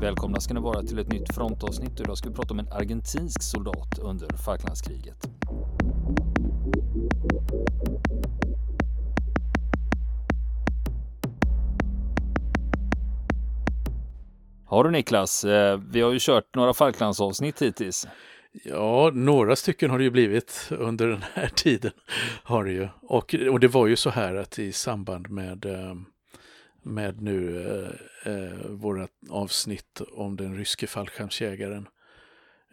Välkomna ska ni vara till ett nytt frontavsnitt. Idag ska vi prata om en argentinsk soldat under Falklandskriget. Har du Niklas, eh, vi har ju kört några Falklandsavsnitt hittills. Ja, några stycken har det ju blivit under den här tiden. Har det ju. Och, och det var ju så här att i samband med, eh, med nu eh, eh, våra avsnitt om den ryske fallskärmsjägaren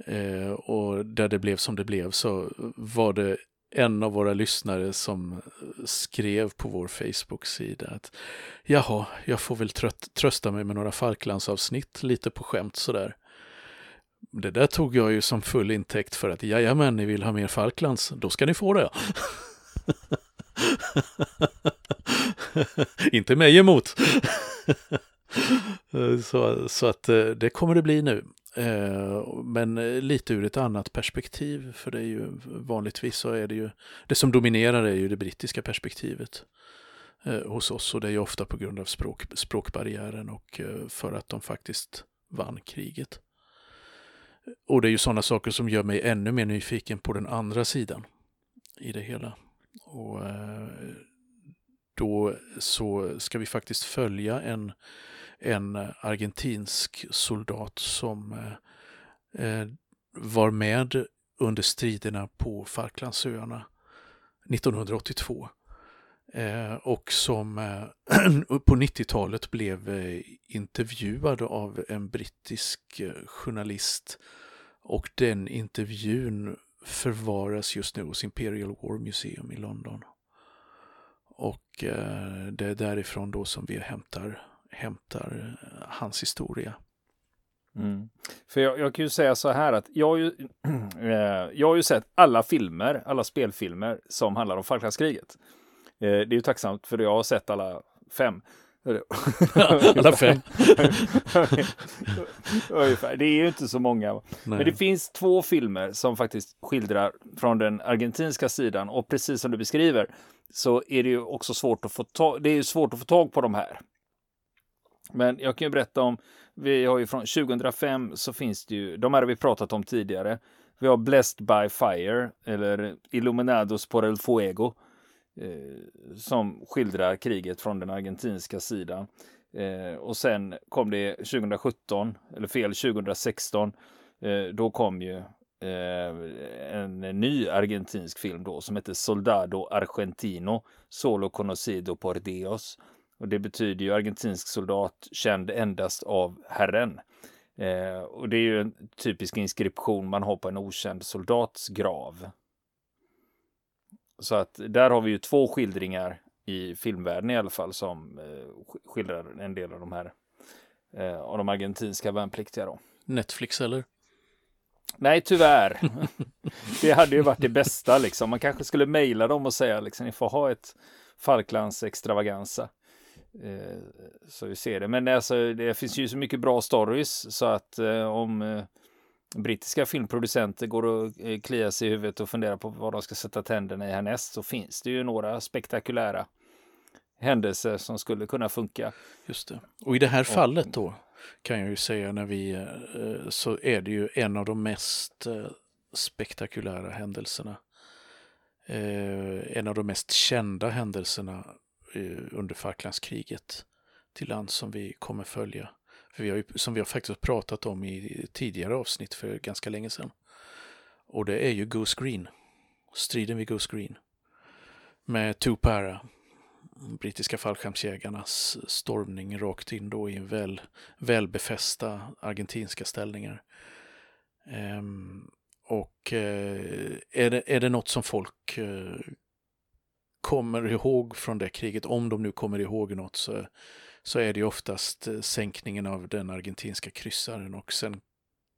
eh, och där det blev som det blev så var det en av våra lyssnare som skrev på vår Facebook-sida att jaha, jag får väl trött, trösta mig med några Falklandsavsnitt lite på skämt sådär. Det där tog jag ju som full intäkt för att jajamän, ni vill ha mer Falklands, då ska ni få det. Inte mig emot. så, så att eh, det kommer det bli nu. Eh, men eh, lite ur ett annat perspektiv, för det är ju vanligtvis så är det ju, det som dominerar är ju det brittiska perspektivet hos oss och det är ju ofta på grund av språk, språkbarriären och för att de faktiskt vann kriget. Och det är ju sådana saker som gör mig ännu mer nyfiken på den andra sidan i det hela. Och då så ska vi faktiskt följa en en argentinsk soldat som eh, eh var med under striderna på Falklandsöarna 1982 eh, och som eh, på 90-talet blev eh, intervjuad av en brittisk journalist och den intervjun förvaras just nu hos Imperial War Museum i London. Och eh, det är därifrån då som vi hämtar hämtar eh, hans historia. Mm. För jag, jag, kan ju säga så här att jag har, ju, eh, jag har ju sett alla filmer, alla spelfilmer som handlar om Falklandskriget. Eh, det är ju tacksamt för jag har sett alla fem. alla fem. Ungefär. Det är ju inte så många. Nej. Men det finns två filmer som faktiskt skildrar från den argentinska sidan och precis som du beskriver så är det ju också svårt att få tag, det är svårt att få tag på de här. Men jag kan ju berätta om, vi har ju från 2005 så finns det ju, de här har vi pratat om tidigare. Vi har Blessed by Fire eller Illuminados por el Fuego eh, som skildrar kriget från den argentinska sidan. Eh, och sen kom det 2017, eller fel 2016, eh, då kom ju eh, en ny argentinsk film då som heter Soldado Argentino, Solo conocido por Dios och det betyder ju argentinsk soldat känd endast av Herren. Eh, och det är ju en typisk inskription man har på en okänd soldats grav. Så att där har vi ju två skildringar i filmvärlden i alla fall som eh, skildrar en del av de här eh, av de argentinska värnpliktiga då. Netflix eller? Nej, tyvärr. det hade ju varit det bästa liksom. Man kanske skulle mejla dem och säga liksom, ni får ha ett Falklands extravaganza. Eh, så vi ser det. Men alltså, det finns ju så mycket bra stories så att eh, om eh, brittiska filmproducenter går och kliar sig i huvudet och funderar på vad de ska sätta tänderna i härnäst så finns det ju några spektakulära händelser som skulle kunna funka. Just det. Och i det här fallet då kan jag ju säga när vi så är det ju en av de mest spektakulära händelserna. En av de mest kända händelserna under Falklandskriget till land som vi kommer följa. För vi har ju, som vi har faktiskt pratat om i tidigare avsnitt för ganska länge sedan. Och det är ju Goose Green. Striden vid Goose Green. Med Tupara, brittiska fallskärmsjägarnas stormning rakt in då i väl, välbefästa argentinska ställningar. Um, och uh, är, det, är det något som folk uh, kommer ihåg från det kriget, om de nu kommer ihåg något, så, så är det ju oftast eh, sänkningen av den argentinska kryssaren och sen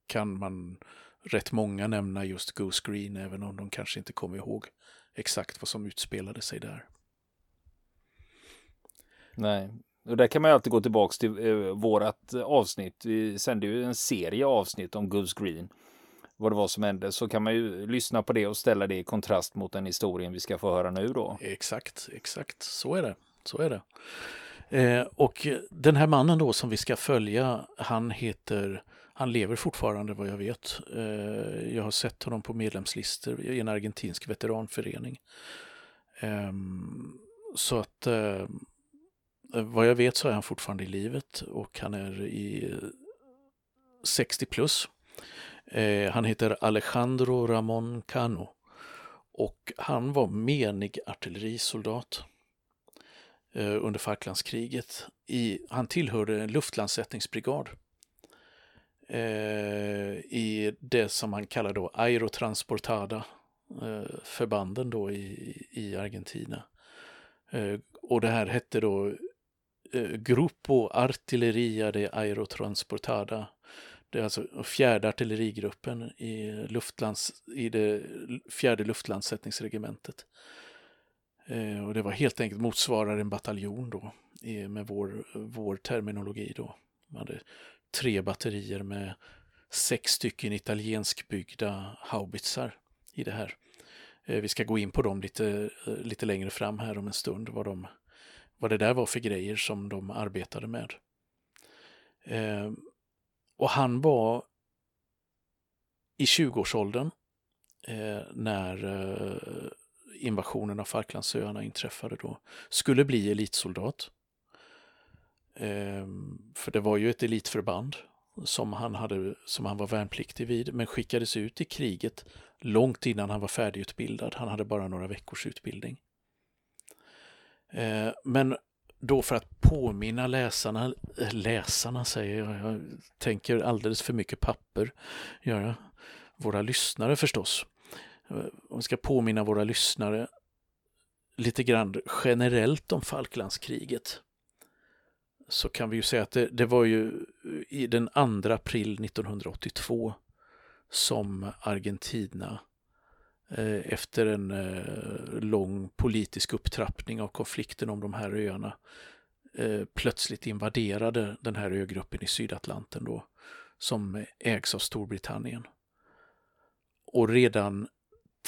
kan man rätt många nämna just Goose Green, även om de kanske inte kommer ihåg exakt vad som utspelade sig där. Nej, och där kan man ju alltid gå tillbaka till eh, vårat avsnitt. Vi sände ju en serie avsnitt om Goose Green vad det var som hände så kan man ju lyssna på det och ställa det i kontrast mot den historien vi ska få höra nu då. Exakt, exakt. Så är det. Så är det. Eh, och den här mannen då som vi ska följa, han heter, han lever fortfarande vad jag vet. Eh, jag har sett honom på medlemslistor i en argentinsk veteranförening. Eh, så att eh, vad jag vet så är han fortfarande i livet och han är i 60 plus. Eh, han heter Alejandro Ramon Cano och han var menig artillerisoldat Eh, under Falklandskriget. I, han tillhörde en luftlandsättningsbrigad eh, i det som man kallar då aerotransportada eh, förbanden då i, i Argentina. Eh, och det här hette då eh, Grupo Artilleria de Aerotransportada det är alltså fjärde artillerigruppen i, luftlands, i det fjärde luftlandsättningsregementet. Eh, och det var helt enkelt motsvarar en bataljon då eh, med vår, vår terminologi då. Man hade tre batterier med sex stycken italienskbyggda haubitsar i det här. Eh, vi ska gå in på dem lite, eh, lite längre fram här om en stund, vad, de, vad det där var för grejer som de arbetade med. Eh, och han var i 20-årsåldern eh, när eh, invasionen av Falklandsöarna inträffade då. Skulle bli elitsoldat. Eh, för det var ju ett elitförband som han, hade, som han var värnpliktig vid, men skickades ut i kriget långt innan han var färdigutbildad. Han hade bara några veckors utbildning. Eh, men då för att påminna läsarna, läsarna säger jag, jag tänker alldeles för mycket papper, gör jag. Våra lyssnare förstås. Om vi ska påminna våra lyssnare lite grann generellt om Falklandskriget så kan vi ju säga att det, det var ju i den 2 april 1982 som Argentina eh, efter en eh, lång politisk upptrappning av konflikten om de här öarna eh, plötsligt invaderade den här ögruppen i Sydatlanten då, som ägs av Storbritannien. Och redan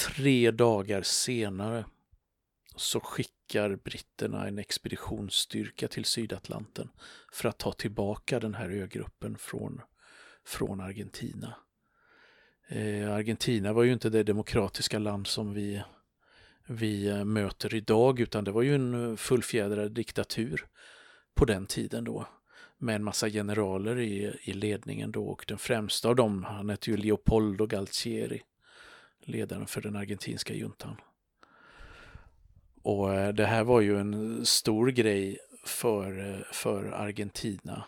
tre dagar senare så skickar britterna en expeditionsstyrka till Sydatlanten för att ta tillbaka den här ögruppen från, från Argentina. Eh, Argentina var ju inte det demokratiska land som vi, vi eh, möter idag utan det var ju en eh, fullfjädrad diktatur på den tiden då med en massa generaler i, i ledningen då och den främsta av dem, han hette ju Leopoldo Galtieri, ledaren för den argentinska juntan. Och eh, det här var ju en stor grej för, eh, för Argentina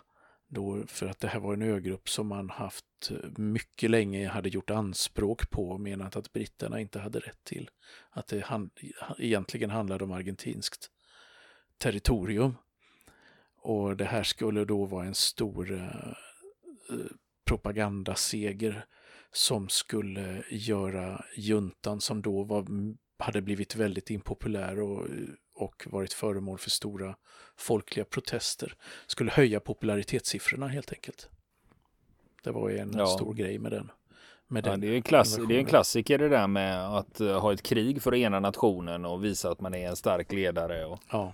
då för att det här var en ögrupp som man haft eh, mycket länge hade gjort anspråk på och menat att britterna inte hade rätt till. Att det hand, egentligen handlade om argentinskt territorium. Och det här skulle då vara en stor eh, propagandaseger som skulle göra juntan som då var, hade blivit väldigt impopulär och och varit föremål för stora folkliga protester skulle höja popularitetssiffrorna helt enkelt. Det var ju en ja. stor grej med den. Med ja, den det, är en klass, det är en klassiker det där med att uh, ha ett krig för ena nationen och visa att man är en stark ledare. Och ja.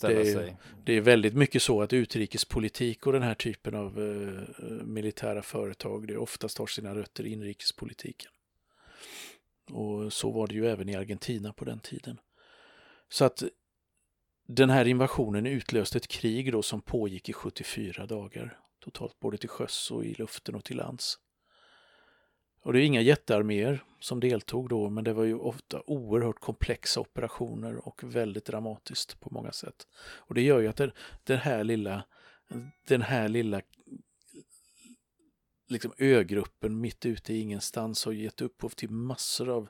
Det är, sig. det är väldigt mycket så att utrikespolitik och den här typen av uh, militära företag det oftast har sina rötter i inrikespolitiken. Och så var det ju även i Argentina på den tiden. Så att den här invasionen utlöste ett krig då som pågick i 74 dagar totalt både till sjöss och i luften och till lands. Och det är inga jättearméer som deltog då, men det var ju ofta oerhört komplexa operationer och väldigt dramatiskt på många sätt. Och det gör ju att det, den här lilla, den här lilla liksom ögruppen mitt ute i ingenstans har gett upphov till massor av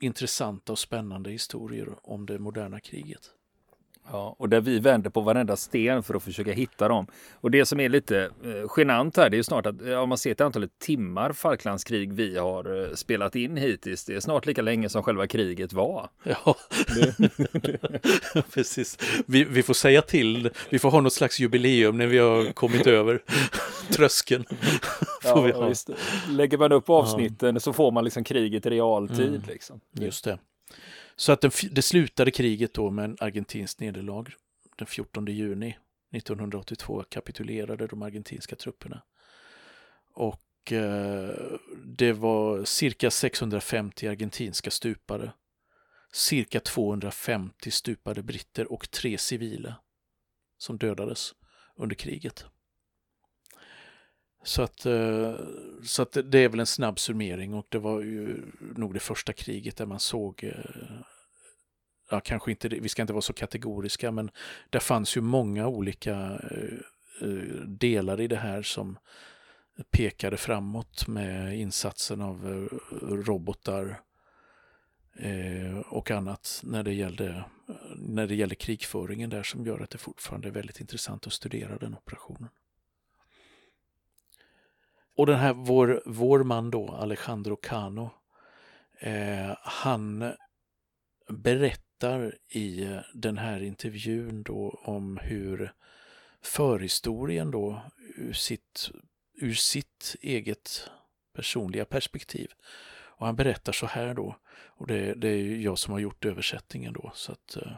intressanta och spännande historier om det moderna kriget. Ja, och där vi vänder på varenda sten för att försöka hitta dem. Och det som är lite eh, genant här, det är ju snart att om man ser till antalet timmar Falklandskrig vi har eh, spelat in hittills, det är snart lika länge som själva kriget var. Ja, precis. Vi, vi, får säga till, vi får ha något slags jubileum när vi har kommit över tröskeln. ja, visst. Lägger man upp avsnitten ja. så får man liksom kriget i realtid. Mm. Liksom. Just det. Så att det, det slutade kriget då med en argentinskt nederlag den 14 juni 1982 kapitulerade de argentinska trupperna. Och eh, det var cirka 650 argentinska stupade, cirka 250 stupade britter och tre civila som dödades under kriget. Så att, eh, så att det är väl en snabb summering och det var ju nog det första kriget där man såg eh, ja, kanske inte, vi ska inte vara så kategoriska, men det fanns ju många olika eh, delar i det här som pekade framåt med insatsen av robotar och annat när det, gällde, när det gällde krigföringen där som gör att det fortfarande är väldigt intressant att studera den operationen. Och den här vår, vår man då, Alejandro Cano, eh, han berättar i den här intervjun då om hur förhistorien då ur sitt, ur sitt eget personliga perspektiv. Och han berättar så här då, och det, det är jag som har gjort översättningen då. så att eh,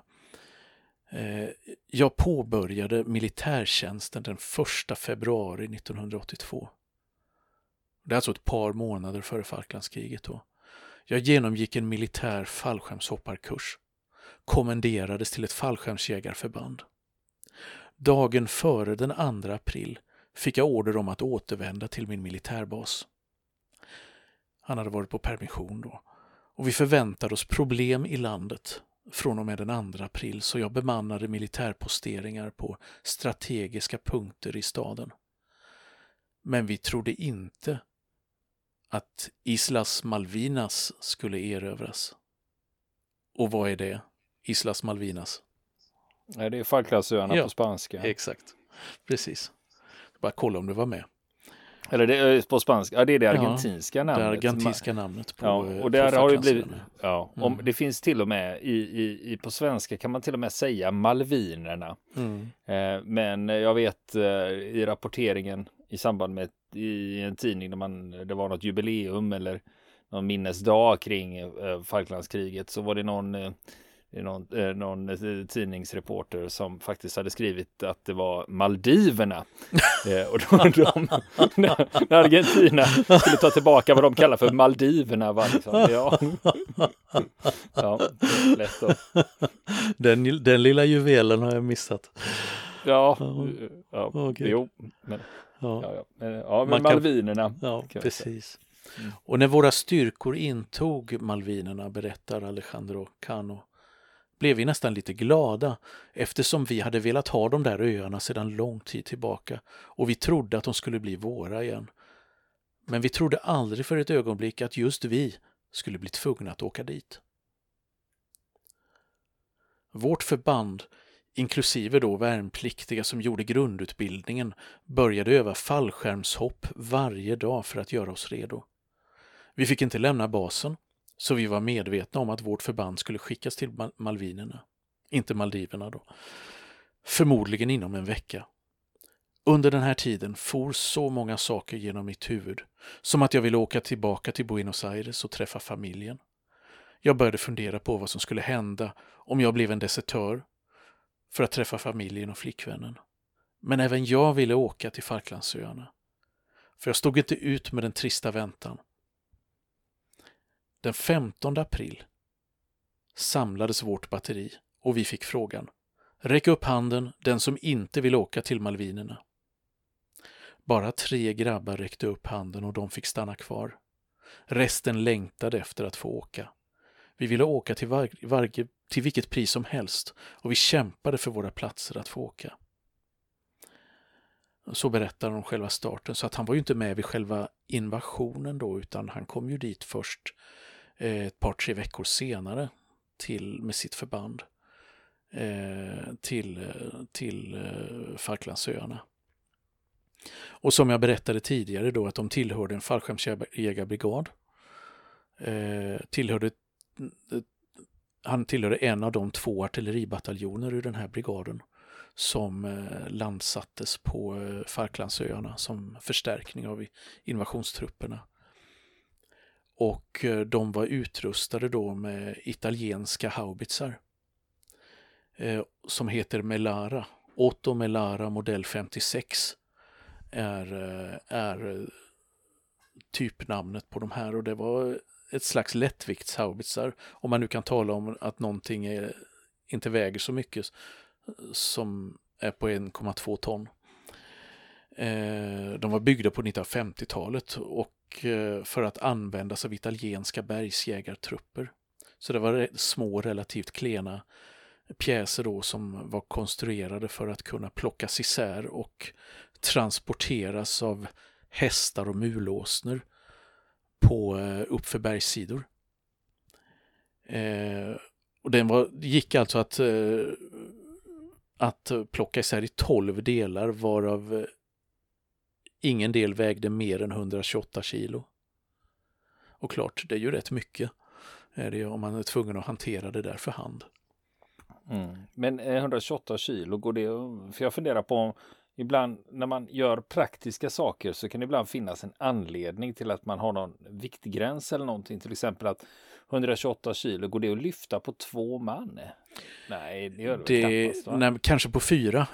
eh Jag påbörjade militärtjänsten den 1 februari 1982. Det är alltså ett par månader före Falklandskriget då. Jag genomgick en militär fallskärmshopparkurs. Kommenderades till ett fallskärmsjägarförband. Dagen före den 2 april fick jag order om att återvända till min militärbas. Han hade varit på permission då. Och vi förväntade oss problem i landet från och med den 2 april så jag bemannade militärposteringar på strategiska punkter i staden. Men vi trodde inte att Islas Malvinas skulle erövras. Och vad är det? Islas Malvinas? Nej, det är Falklandsöarna ja, på spanska. Exakt, precis. Bara kolla om du var med. Eller det är på spanska, ja det är det argentinska ja, namnet. Det argentinska namnet på Ja, och där har det blivit, ja, om, mm. det finns till och med i, i, i, på svenska kan man till och med säga Malvinerna. Mm. Eh, men jag vet eh, i rapporteringen i samband med i en tidning där man, det var något jubileum eller någon minnesdag kring eh, Falklandskriget så var det någon eh, någon, eh, någon eh, tidningsreporter som faktiskt hade skrivit att det var Maldiverna. eh, och då, de, när, när Argentina skulle ta tillbaka vad de kallar för Maldiverna var liksom, ja. ja, lätt den, den lilla juvelen har jag missat. Ja, ja, okay. jo, men Ja, ja, ja, men Malvinerna. Ja, precis. Mm. Och när våra styrkor intog Malvinerna, berättar Alejandro Cano, blev vi nästan lite glada eftersom vi hade velat ha de där öarna sedan lång tid tillbaka och vi trodde att de skulle bli våra igen. Men vi trodde aldrig för ett ögonblick att just vi skulle bli tvungna att åka dit. Vårt förband inklusive då värnpliktiga som gjorde grundutbildningen, började öva fallskärmshopp varje dag för att göra oss redo. Vi fick inte lämna basen, så vi var medvetna om att vårt förband skulle skickas till Malvinerna, inte Maldiverna då, förmodligen inom en vecka. Under den här tiden for så många saker genom mitt huvud, som att jag ville åka tillbaka till Buenos Aires och träffa familjen. Jag började fundera på vad som skulle hända om jag blev en desertör för att träffa familjen och flickvännen. Men även jag ville åka till Falklandsöarna. För jag stod inte ut med den trista väntan. Den 15 april samlades vårt batteri och vi fick frågan Räck upp handen den som inte vill åka till Malvinerna. Bara tre grabbar räckte upp handen och de fick stanna kvar. Resten längtade efter att få åka. Vi ville åka till, varje, till vilket pris som helst och vi kämpade för våra platser att få åka. Så berättar de själva starten, så att han var ju inte med vid själva invasionen då, utan han kom ju dit först eh, ett par, tre veckor senare till, med sitt förband eh, till, till eh, Falklandsöarna. Och som jag berättade tidigare då att de tillhörde en fallskärmsjägarbrigad. Eh, tillhörde han tillhörde en av de två artilleribataljoner ur den här brigaden som eh, landsattes på eh, Falklandsöarna som förstärkning av invasionstrupperna. Och eh, de var utrustade då med italienska haubitsar. eh, som heter Melara. Otto Melara modell 56 är, eh, är eh, typnamnet på de här och det var eh, ett slags lättviktshaubitsar. Om man nu kan tala om att någonting är, inte väger så mycket som är på 1,2 ton. Eh, de var byggda på 1950-talet och eh, för att användas av italienska bergsjägartrupper. Så det var små relativt klena pjäser då som var konstruerade för att kunna plockas isär och transporteras av hästar och mulåsnor på eh, uppför bergssidor. Eh, och den var, gick alltså att, eh, att plocka isär i tolv delar varav eh, ingen del vägde mer än 128 kilo. Och klart, det är ju rätt mycket är det om man är tvungen att hantera det där för hand. Mm. Men eh, 128 kilo, går det För jag funderar på ibland när man gör praktiska saker så kan det ibland finnas en anledning till att man har någon viktgräns eller någonting. Till exempel att 128 kilo, går det att lyfta på två man? Nej, det gör det, det knappast. Va? Nej, kanske på fyra.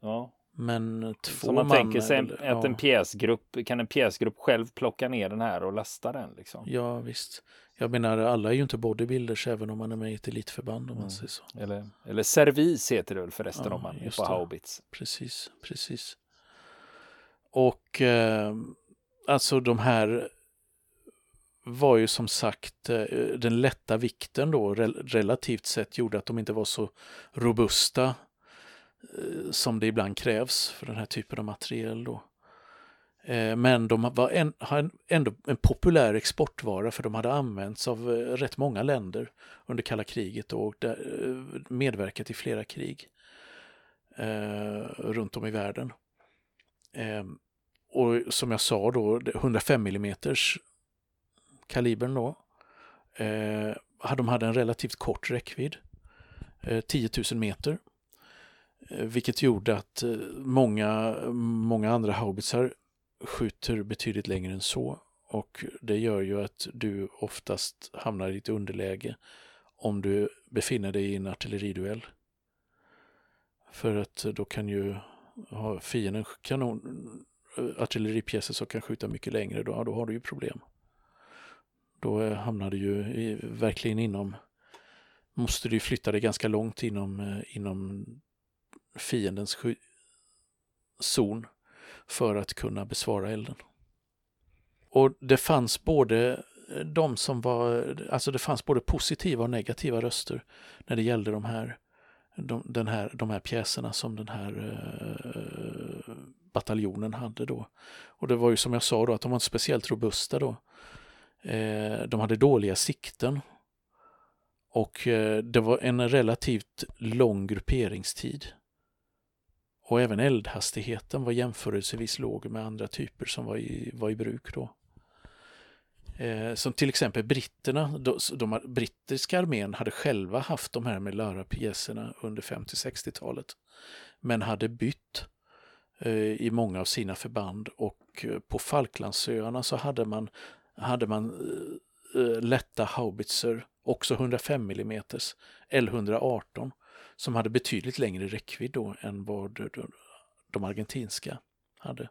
Ja. Men två Så man tänker sig att ja. en pjäsgrupp, kan en pjäsgrupp själv plocka ner den här och lasta den? Liksom? Ja, visst. Jag menar, alla är ju inte bodybuilders även om man är med i ett elitförband om mm. man säger så. Eller, eller servis heter det väl förresten ja, om man är på det. haubits. Precis, precis. Och eh, alltså de här var ju som sagt eh, den lätta vikten då relativt sett gjorde att de inte var så robusta Eh, som det ibland krävs för den här typen av materiel då. Eh, men de var en, ändå en populär exportvara för de hade använts av eh, rätt många länder under kalla kriget och medverkat i flera krig runt om i världen. Och som jag sa då, 105 mm kalibern då, de hade en relativt kort räckvidd, 10 000 meter, Eh, vilket gjorde att eh, många, många andra haubitsar skjuter betydligt längre än så och det gör ju att du oftast hamnar i ett underläge om du befinner dig i en artilleriduell. För att eh, då kan ju ha fienden kanon, artilleripjäser som kan skjuta mycket längre, då, då har du ju problem. Då hamnar du ju i, verkligen inom, måste du flytta dig ganska långt inom, inom fiendens zon för att kunna besvara elden. Och det fanns både de som var, alltså det fanns både positiva och negativa röster när det gällde de här, de, den här, de här pjäserna som den här eh, bataljonen hade då. Och det var ju som jag sa då att de var inte speciellt robusta då. Eh, de hade dåliga sikten och eh, det var en relativt lång grupperingstid. Och även eldhastigheten var jämförelsevis låg med andra typer som var i, var i bruk då. Eh, som till exempel britterna, de, de, brittiska armén hade själva haft de här med Lara-pjäserna under 50-60-talet. Men hade bytt eh, i många av sina förband och eh, på Falklandsöarna så hade man, hade man eh, eh lätta haubitser, också 105 mm, L118 som hade betydligt längre räckvidd då än vad de argentinska hade.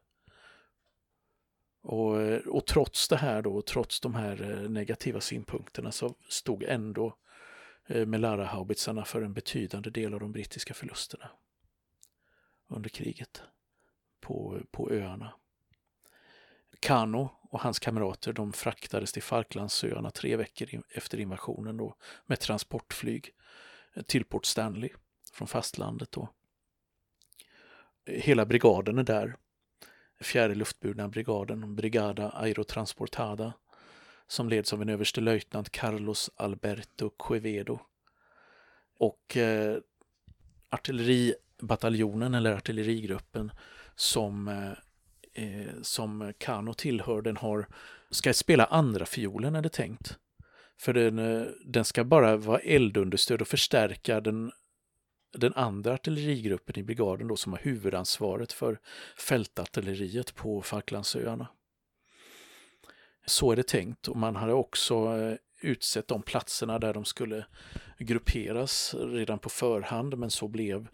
Och, eh, och, trots det här då, trots de här eh, negativa synpunkterna så stod ändå eh, Melara-haubitsarna för en betydande del av de brittiska förlusterna under kriget på, på öarna. Kano och hans kamrater de fraktades till Falklandsöarna tre veckor efter invasionen då, med transportflyg till Port Stanley från fastlandet. Då. Hela brigaden är där. Fjärde luftburna brigaden, Brigada Aerotransportada, som leds av en överstelöjtnant Carlos Alberto Quevedo. Och eh, artilleribataljonen eller artillerigruppen som, eh, eh, som Kano tillhör, den har, ska spela andra fiolen är det tänkt. För den, eh, den ska bara vara eldunderstöd och förstärka den, den andra artillerigruppen i brigaden då som har huvudansvaret för fältartilleriet på Falklandsöarna. Så är det tänkt och man hade också eh, utsett de platserna där de skulle grupperas redan på förhand men så blev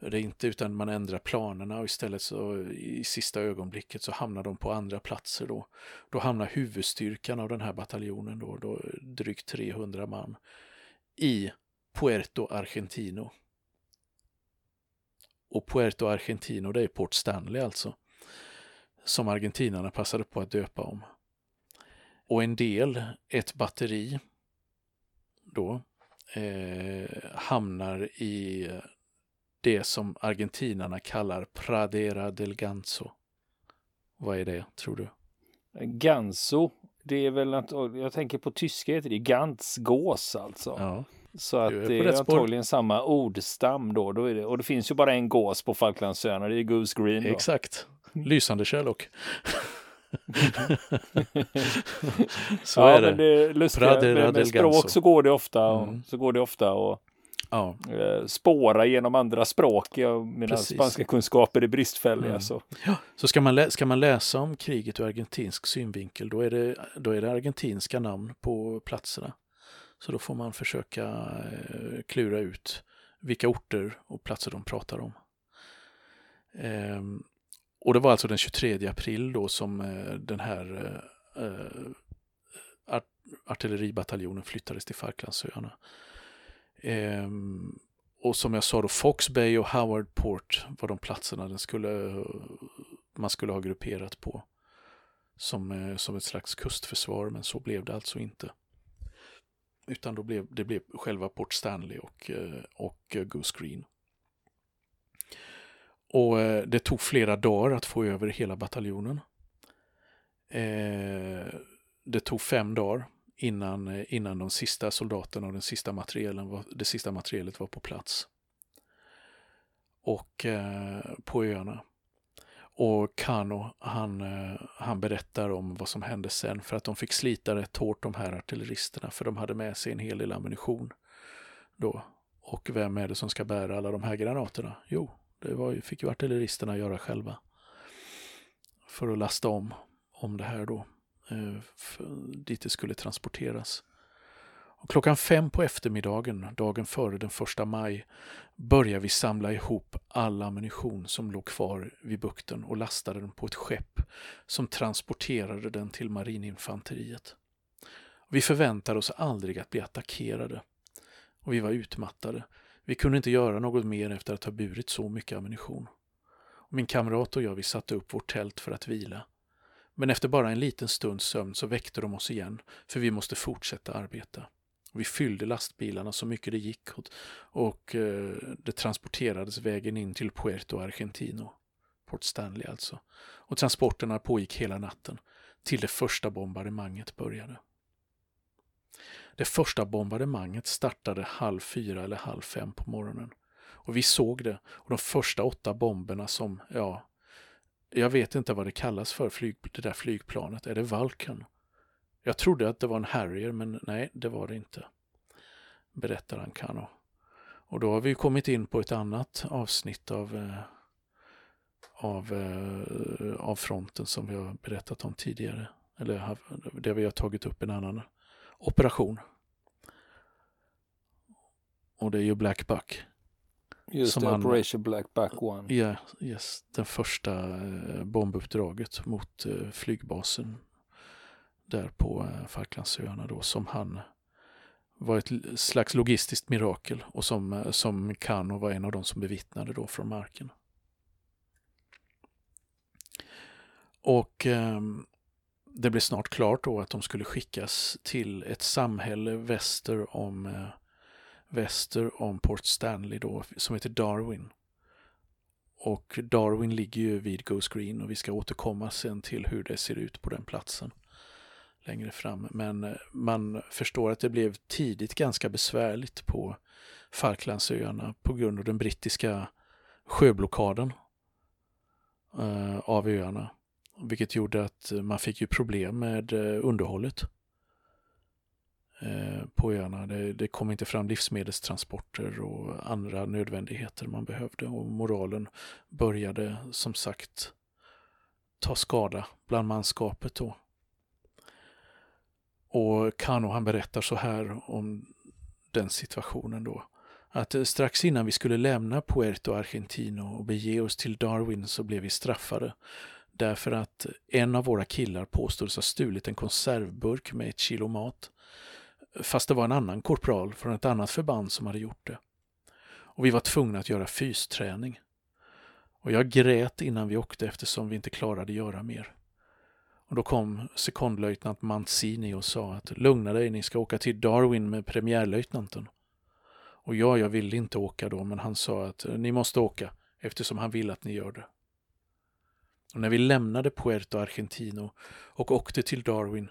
det är inte utan man ändrar planerna och istället så i sista ögonblicket så hamnar de på andra platser då. Då hamnar huvudstyrkan av den här bataljonen då, då drygt 300 man i Puerto Argentino. Och Puerto Argentino det är Port Stanley alltså. Som argentinarna passade på att döpa om. Och en del, ett batteri då, eh, hamnar i det som argentinarna kallar Pradera del Ganso. Vad är det, tror du? Ganso, det är väl att, jag tänker på tyska heter det Gans, gås alltså. Ja. Så att är det är antagligen samma ordstam då. då är det, och det finns ju bara en gås på Falklandsöarna, det är Goose Green. Då. Exakt, lysande Sherlock. så ja, är det. Men det lustiga, med, med språk så går det ofta, mm. så går det ofta och ja. Eh, spåra genom andra språk. Ja, mina Precis. spanska kunskaper är bristfälliga. Mm. Så. Ja. så ska, man ska man läsa om kriget ur argentinsk synvinkel då är, det, då är det argentinska namn på platserna. Så då får man försöka eh, klura ut vilka orter och platser de pratar om. Ehm, och det var alltså den 23 april då som eh, den här eh, eh artilleribataljonen flyttades till Falklandsöarna. Ehm, och som jag sa då, Fox Bay och Howard Port var de platserna den skulle, man skulle ha grupperat på som, eh, som ett slags kustförsvar, men så blev det alltså inte. Utan då blev, det blev själva Port Stanley och, eh, och eh, Goose Green. Och eh, det tog flera dagar att få över hela bataljonen. Ehm, det tog fem dagar innan, eh, innan de sista soldaterna och den sista materielen var, det sista materialet var på plats. Och eh, på öarna. Och Kano, han, eh, han berättar om vad som hände sen för att de fick slita rätt hårt de här artilleristerna för de hade med sig en hel del ammunition. Då. Och vem är det som ska bära alla de här granaterna? Jo, det var, fick ju artilleristerna göra själva. För att lasta om, om det här då. Eh, dit det skulle transporteras. Och klockan fem på eftermiddagen, dagen före den första maj, började vi samla ihop all ammunition som låg kvar vid bukten och lastade den på ett skepp som transporterade den till marininfanteriet. Vi förväntade oss aldrig att bli attackerade och vi var utmattade. Vi kunde inte göra något mer efter att ha burit så mycket ammunition. Min kamrat och jag vi satte upp vårt tält för att vila. Men efter bara en liten stunds sömn så väckte de oss igen, för vi måste fortsätta arbeta. Vi fyllde lastbilarna så mycket det gick och, eh, det transporterades vägen in till Puerto Argentino, Port Stanley alltså. Och transporterna pågick hela natten, till det första bombardemanget började. Det första bombardemanget startade halv fyra eller halv fem på morgonen. Och vi såg det, och de första åtta bomberna som, ja, jag vet inte vad det kallas för, flyg, det där flygplanet. Är det Vulcan? Jag trodde att det var en Harrier, men nej, det var det inte. Berättar Ankano. Och då har vi kommit in på ett annat avsnitt av, eh, av, eh, av fronten som vi har berättat om tidigare. Eller där vi har tagit upp en annan operation. Och det är ju Black Buck. Just det, Operation Black Back One. Ja, yes, den första eh, bombuppdraget mot eh, flygbasen där på eh, Falklandsöarna då som han var ett slags logistiskt mirakel och som, som Kano var en av de som bevittnade då från marken. Och eh, det blev snart klart då att de skulle skickas till ett samhälle väster om eh, väster om Port Stanley då, som heter Darwin. Och Darwin ligger ju vid Ghost Green och vi ska återkomma sen till hur det ser ut på den platsen längre fram. Men eh, man förstår att det blev tidigt ganska besvärligt på Falklandsöarna på grund av den brittiska sjöblockaden eh, av öarna. Vilket gjorde att eh, man fick ju problem med underhållet. Eh, på öarna. Det, det, kom inte fram livsmedelstransporter och andra nödvändigheter man behövde och moralen började som sagt ta skada bland manskapet då. Och Kano han berättar så här om den situationen då. Att eh, strax innan vi skulle lämna Puerto Argentino och bege oss till Darwin så blev vi straffade. Därför att en av våra killar påstods ha stulit en konservburk med ett kilo mat. Fast det var en annan korpral från ett annat förband som hade gjort det. Och vi var tvungna att göra fysträning. Och jag grät innan vi åkte eftersom vi inte klarade göra mer. Och då kom sekondlöjtnant Manzini och sa att lugna dig, ni ska åka till Darwin med premiärlöjtnanten. Och ja, jag ville inte åka då, men han sa att ni måste åka eftersom han vill att ni gör det. Och när vi lämnade Puerto Argentino och åkte till Darwin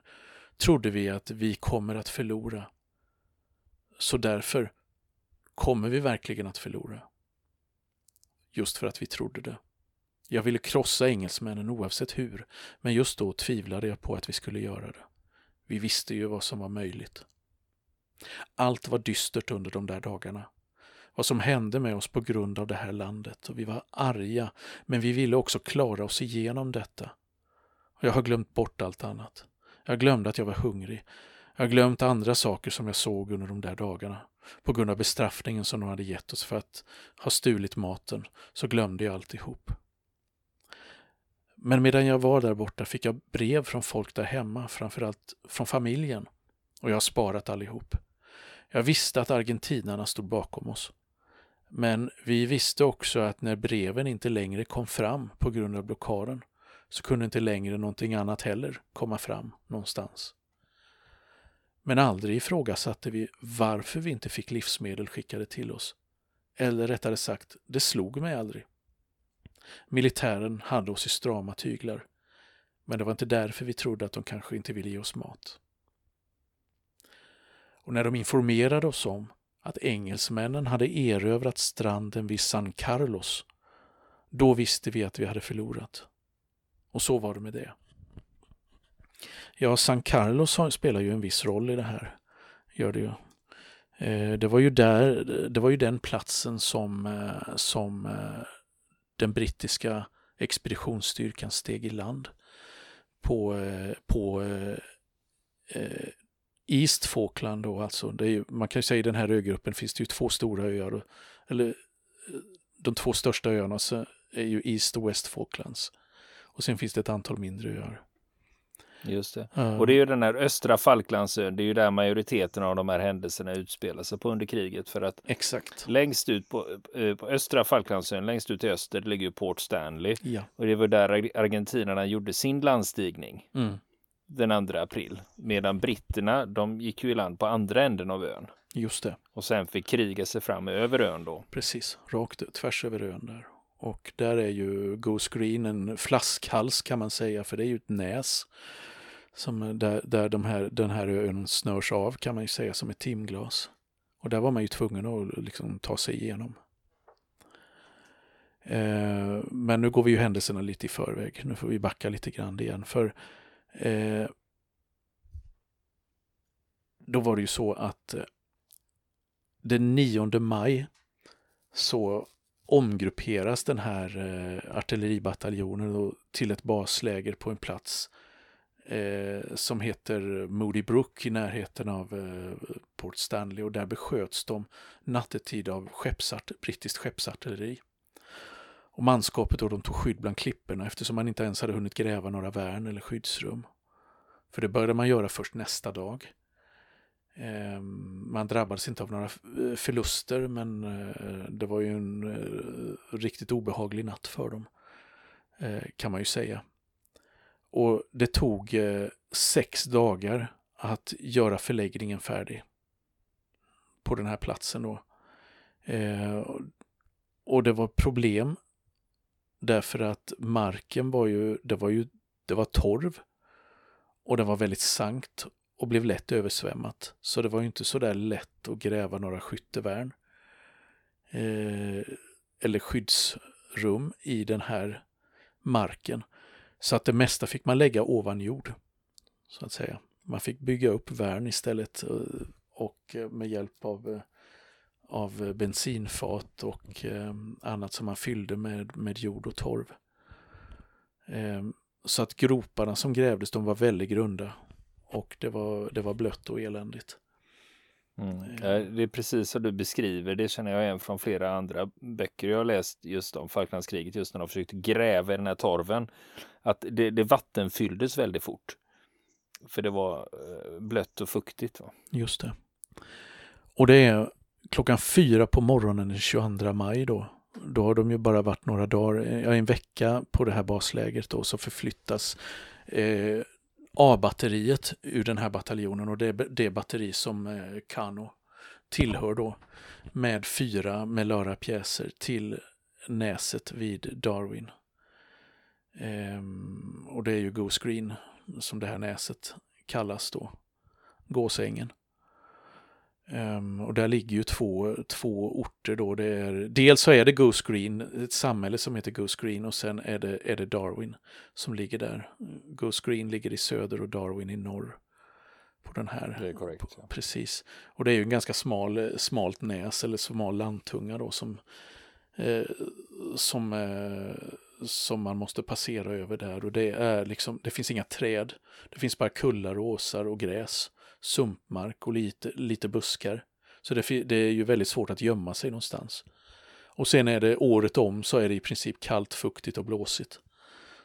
trodde vi att vi kommer att förlora. Så därför kommer vi verkligen att förlora. Just för att vi trodde det. Jag ville krossa engelsmännen oavsett hur, men just då tvivlade jag på att vi skulle göra det. Vi visste ju vad som var möjligt. Allt var dystert under de där dagarna. Vad som hände med oss på grund av det här landet och vi var arga, men vi ville också klara oss igenom detta. Och jag har glömt bort allt annat. Jag glömde att jag var hungrig. Jag har glömt andra saker som jag såg under de där dagarna. På grund av bestraffningen som de hade gett oss för att ha stulit maten så glömde jag alltihop. Men medan jag var där borta fick jag brev från folk där hemma, framförallt från familjen. Och jag har sparat allihop. Jag visste att argentinarna stod bakom oss. Men vi visste också att när breven inte längre kom fram på grund av blockaden så kunde inte längre någonting annat heller komma fram någonstans. Men aldrig ifrågasatte vi varför vi inte fick livsmedel skickade till oss. Eller rättare sagt, det slog mig aldrig. Militären hade oss i strama tyglar. Men det var inte därför vi trodde att de kanske inte ville ge oss mat. Och när de informerade oss om att engelsmännen hade erövrat stranden vid San Carlos, då visste vi att vi hade förlorat. Och så var det med det. Ja, San Carlos spelar ju en viss roll i det här. Gör det ju. Eh, det var ju, där, det var ju den platsen som, eh, som eh, den brittiska expeditionsstyrkan steg i land på, på East Falkland då alltså. Det är, man kan ju säga i den här ögruppen finns det ju två stora öar. Eller de två största öarna är ju East och West Falklands. Och sen finns det ett antal mindre öar. Just det. Och det är ju den här östra Falklandsön, det är ju där majoriteten av de här händelserna utspelar sig på under kriget. För att Exakt. längst ut på, på östra Falklandsön, längst ut i öster, ligger ju Port Stanley. Ja. Och det var där argentinarna gjorde sin landstigning. Mm. Den 2 april. Medan britterna, de gick ju i land på andra änden av ön. Just det. Och sen fick kriga sig fram över ön då. Precis, rakt tvärs över ön där. Och där är ju Goose Green en flaskhals kan man säga, för det är ju ett näs. Som eh, där där de här, den här ön snörs av kan man ju säga som ett timglas. Och där var man ju tvungen att liksom ta sig igenom. Eh, men nu går vi ju händelserna lite i förväg. Nu får vi backa lite grann igen. För eh, då var det ju så att eh, den 9 maj så omgrupperas den här eh, artilleribataljonen till ett basläger på en plats eh, som heter Moody Brook i närheten av eh, Port Stanley och där besköts de nattetid av skeppsart, brittiskt skeppsartilleri. Och manskapet då, de tog skydd bland klipporna eftersom man inte ens hade hunnit gräva några värn eller skyddsrum. För det började man göra först nästa dag. Ehm, man drabbades inte av några förluster men eh, det var ju en eh, riktigt obehaglig natt för dem. Eh, kan man ju säga. Och det tog sex dagar att göra förläggningen färdig. På den här platsen då. Och det var problem. Därför att marken var ju, det var ju, det var torv. Och det var väldigt sankt och blev lätt översvämmat. Så det var ju inte så där lätt att gräva några skyttevärn eh, eller skyddsrum i den här marken. Så att det mesta fick man lägga ovan jord. Så att säga. Man fick bygga upp värn istället eh, och eh, med hjälp av, eh, av bensinfat och annat som man fyllde med, med jord och torv. Så att groparna som grävdes de var väldigt grunda och det var, det var blött och eländigt. Mm. Det är precis som du beskriver, det känner jag igen från flera andra böcker jag har läst just om Falklandskriget, just när de försökte gräva i den här torven. Att det, det vattenfylldes väldigt fort. För det var eh, blött och fuktigt. Va? Just det. Och det är klockan fyra på morgonen den 22 maj då. Då har de ju bara varit några dagar, ja, en vecka på det här baslägret då, så förflyttas eh, A-batteriet ur den här bataljonen och det är det batteri som eh, Kano tillhör då med fyra Melara pjäser till näset vid Darwin. Ehm, och det är ju Goose Green som det här näset kallas då, Gåsängen. Um, och där ligger ju två, två orter då. Det är, dels så är det Goose Green, ett samhälle som heter Goose Green och sen är det, är det Darwin som ligger där. Goose Green ligger i söder och Darwin i norr. På den här. Det är korrekt. Ja. Precis. Och det är ju en ganska smal, smalt näs eller smal landtunga då som, eh, som, eh, som man måste passera över där. Och det är liksom, det finns inga träd. Det finns bara kullar och åsar och gräs sumpmark och lite, lite buskar. Så det, det, är ju väldigt svårt att gömma sig någonstans. Och sen är det året om så är det i princip kallt, fuktigt och blåsigt.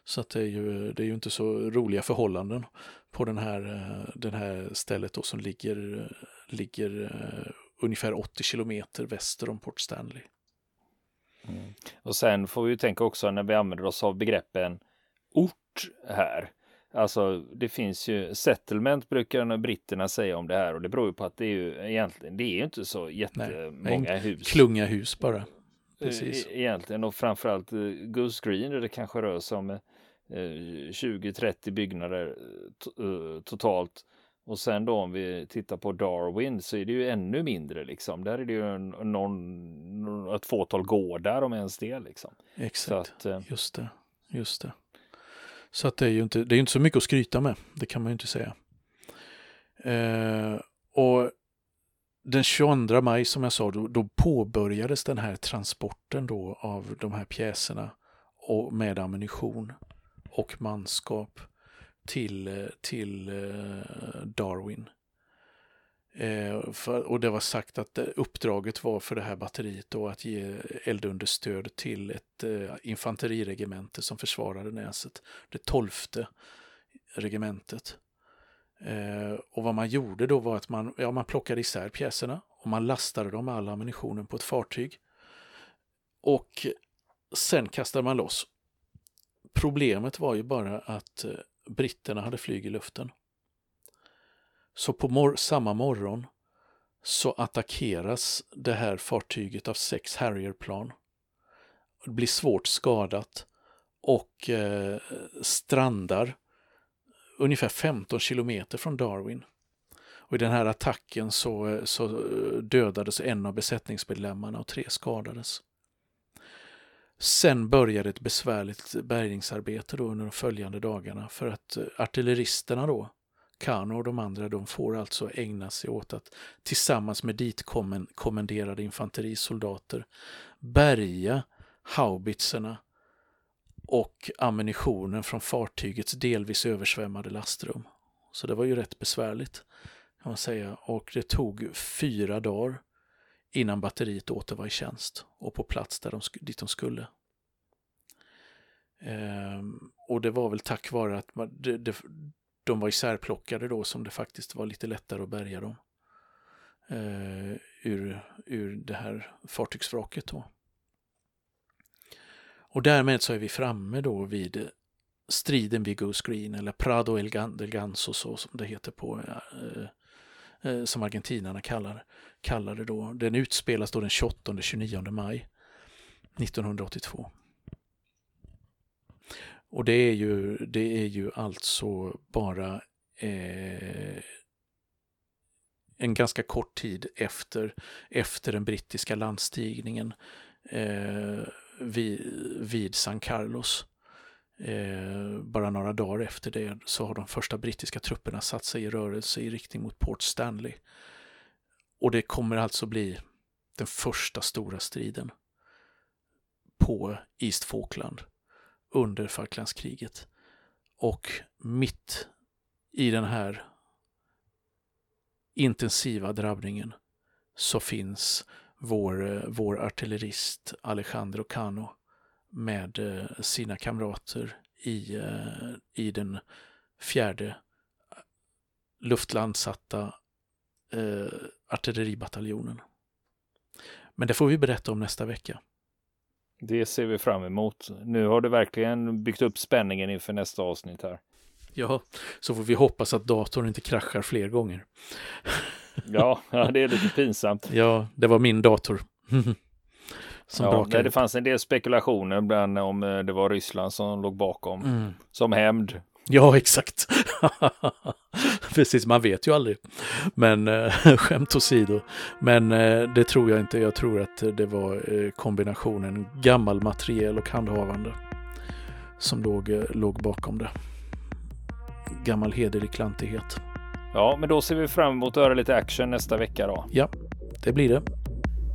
Så att det, är ju, det är ju inte så roliga förhållanden på den här, eh, den här stället då som ligger, eh, ligger eh, ungefär 80 kilometer väster om Port Stanley. Mm. Och sen får vi ju tänka också när vi använder oss av begreppen ort här Alltså det finns ju settlement brukar britterna säga om det här och det beror ju på att det är ju egentligen det är ju inte så jättemånga Nej, hus. Klunga hus bara. Eh, Precis. Egentligen och framförallt eh, Goose Green där det kanske rör sig om 20-30 eh, byggnader totalt. Och sen då om vi tittar på Darwin så är det ju ännu mindre liksom. Där är det ju någon, ett fåtal gårdar om ens det liksom. Exakt, att, just det. Just det. Så att det är ju inte, det är inte så mycket att skryta med, det kan man ju inte säga. Eh, och den 22 maj som jag sa, då, då, påbörjades den här transporten då av de här pjäserna och med ammunition och manskap till, eh, till eh, Darwin. Eh, för, och det var sagt att eh, uppdraget var för det här batteriet då att ge eldunderstöd till ett eh, infanteriregemente som försvarade näset. Det tolfte regementet. Eh, och vad man gjorde då var att man, ja, man plockade isär pjäserna och man lastade dem med all ammunitionen på ett fartyg. Och sen kastade man loss. Problemet var ju bara att eh, britterna hade flyg i luften. Så på mor samma morgon så attackeras det här fartyget av sex Harrierplan. Det blir svårt skadat och eh, strandar ungefär 15 kilometer från Darwin. Och I den här attacken så, eh, så eh, dödades en av besättningsmedlemmarna och tre skadades. Sen började ett besvärligt bärgningsarbete då under de följande dagarna för att eh, artilleristerna då Kano och de andra de får alltså ägna sig åt att tillsammans med ditkommenderade infanterisoldater bärga haubitserna och ammunitionen från fartygets delvis översvämmade lastrum. Så det var ju rätt besvärligt kan man säga och det tog fyra dagar innan batteriet åter var i tjänst och på plats där de, dit de skulle. Ehm, och det var väl tack vare att man, det, det, de var isärplockade då som det faktiskt var lite lättare att bärga dem eh, ur, ur det här fartygsvraket. Då. Och därmed så är vi framme då vid striden vid Goose Green eller Prado El Ganso så som det heter på eh, eh, som argentinarna kallar, kallar det då. Den utspelas då den 28-29 maj 1982. Och det är ju, det är ju alltså bara eh, en ganska kort tid efter, efter den brittiska landstigningen eh, vid, vid San Carlos. Eh, bara några dagar efter det så har de första brittiska trupperna satt sig i rörelse i riktning mot Port Stanley. Och det kommer alltså bli den första stora striden på East Falkland under Falklandskriget. Och mitt i den här intensiva drabbningen så finns vår, vår artillerist Alejandro Cano med eh, sina kamrater i, eh, i den fjärde eh, luftlandsatta eh, artilleribataljonen. Men det får vi berätta om nästa vecka. Det ser vi fram emot. Nu har du verkligen byggt upp spänningen inför nästa avsnitt här. Ja, så får vi hoppas att datorn inte kraschar fler gånger. ja, ja, det är lite pinsamt. Ja, det var min dator. som ja, det, det fanns en del spekulationer bland om eh, det var Ryssland som låg bakom. Mm. Som hämnd. Ja, exakt. Precis, man vet ju aldrig. Men äh, skämt åsido. Men äh, det tror jag inte. Jag tror att det var äh, kombinationen gammal materiel och handhavande som låg, låg bakom det. Gammal hederlig klantighet. Ja, men då ser vi fram emot att höra lite action nästa vecka då. Ja, det blir det.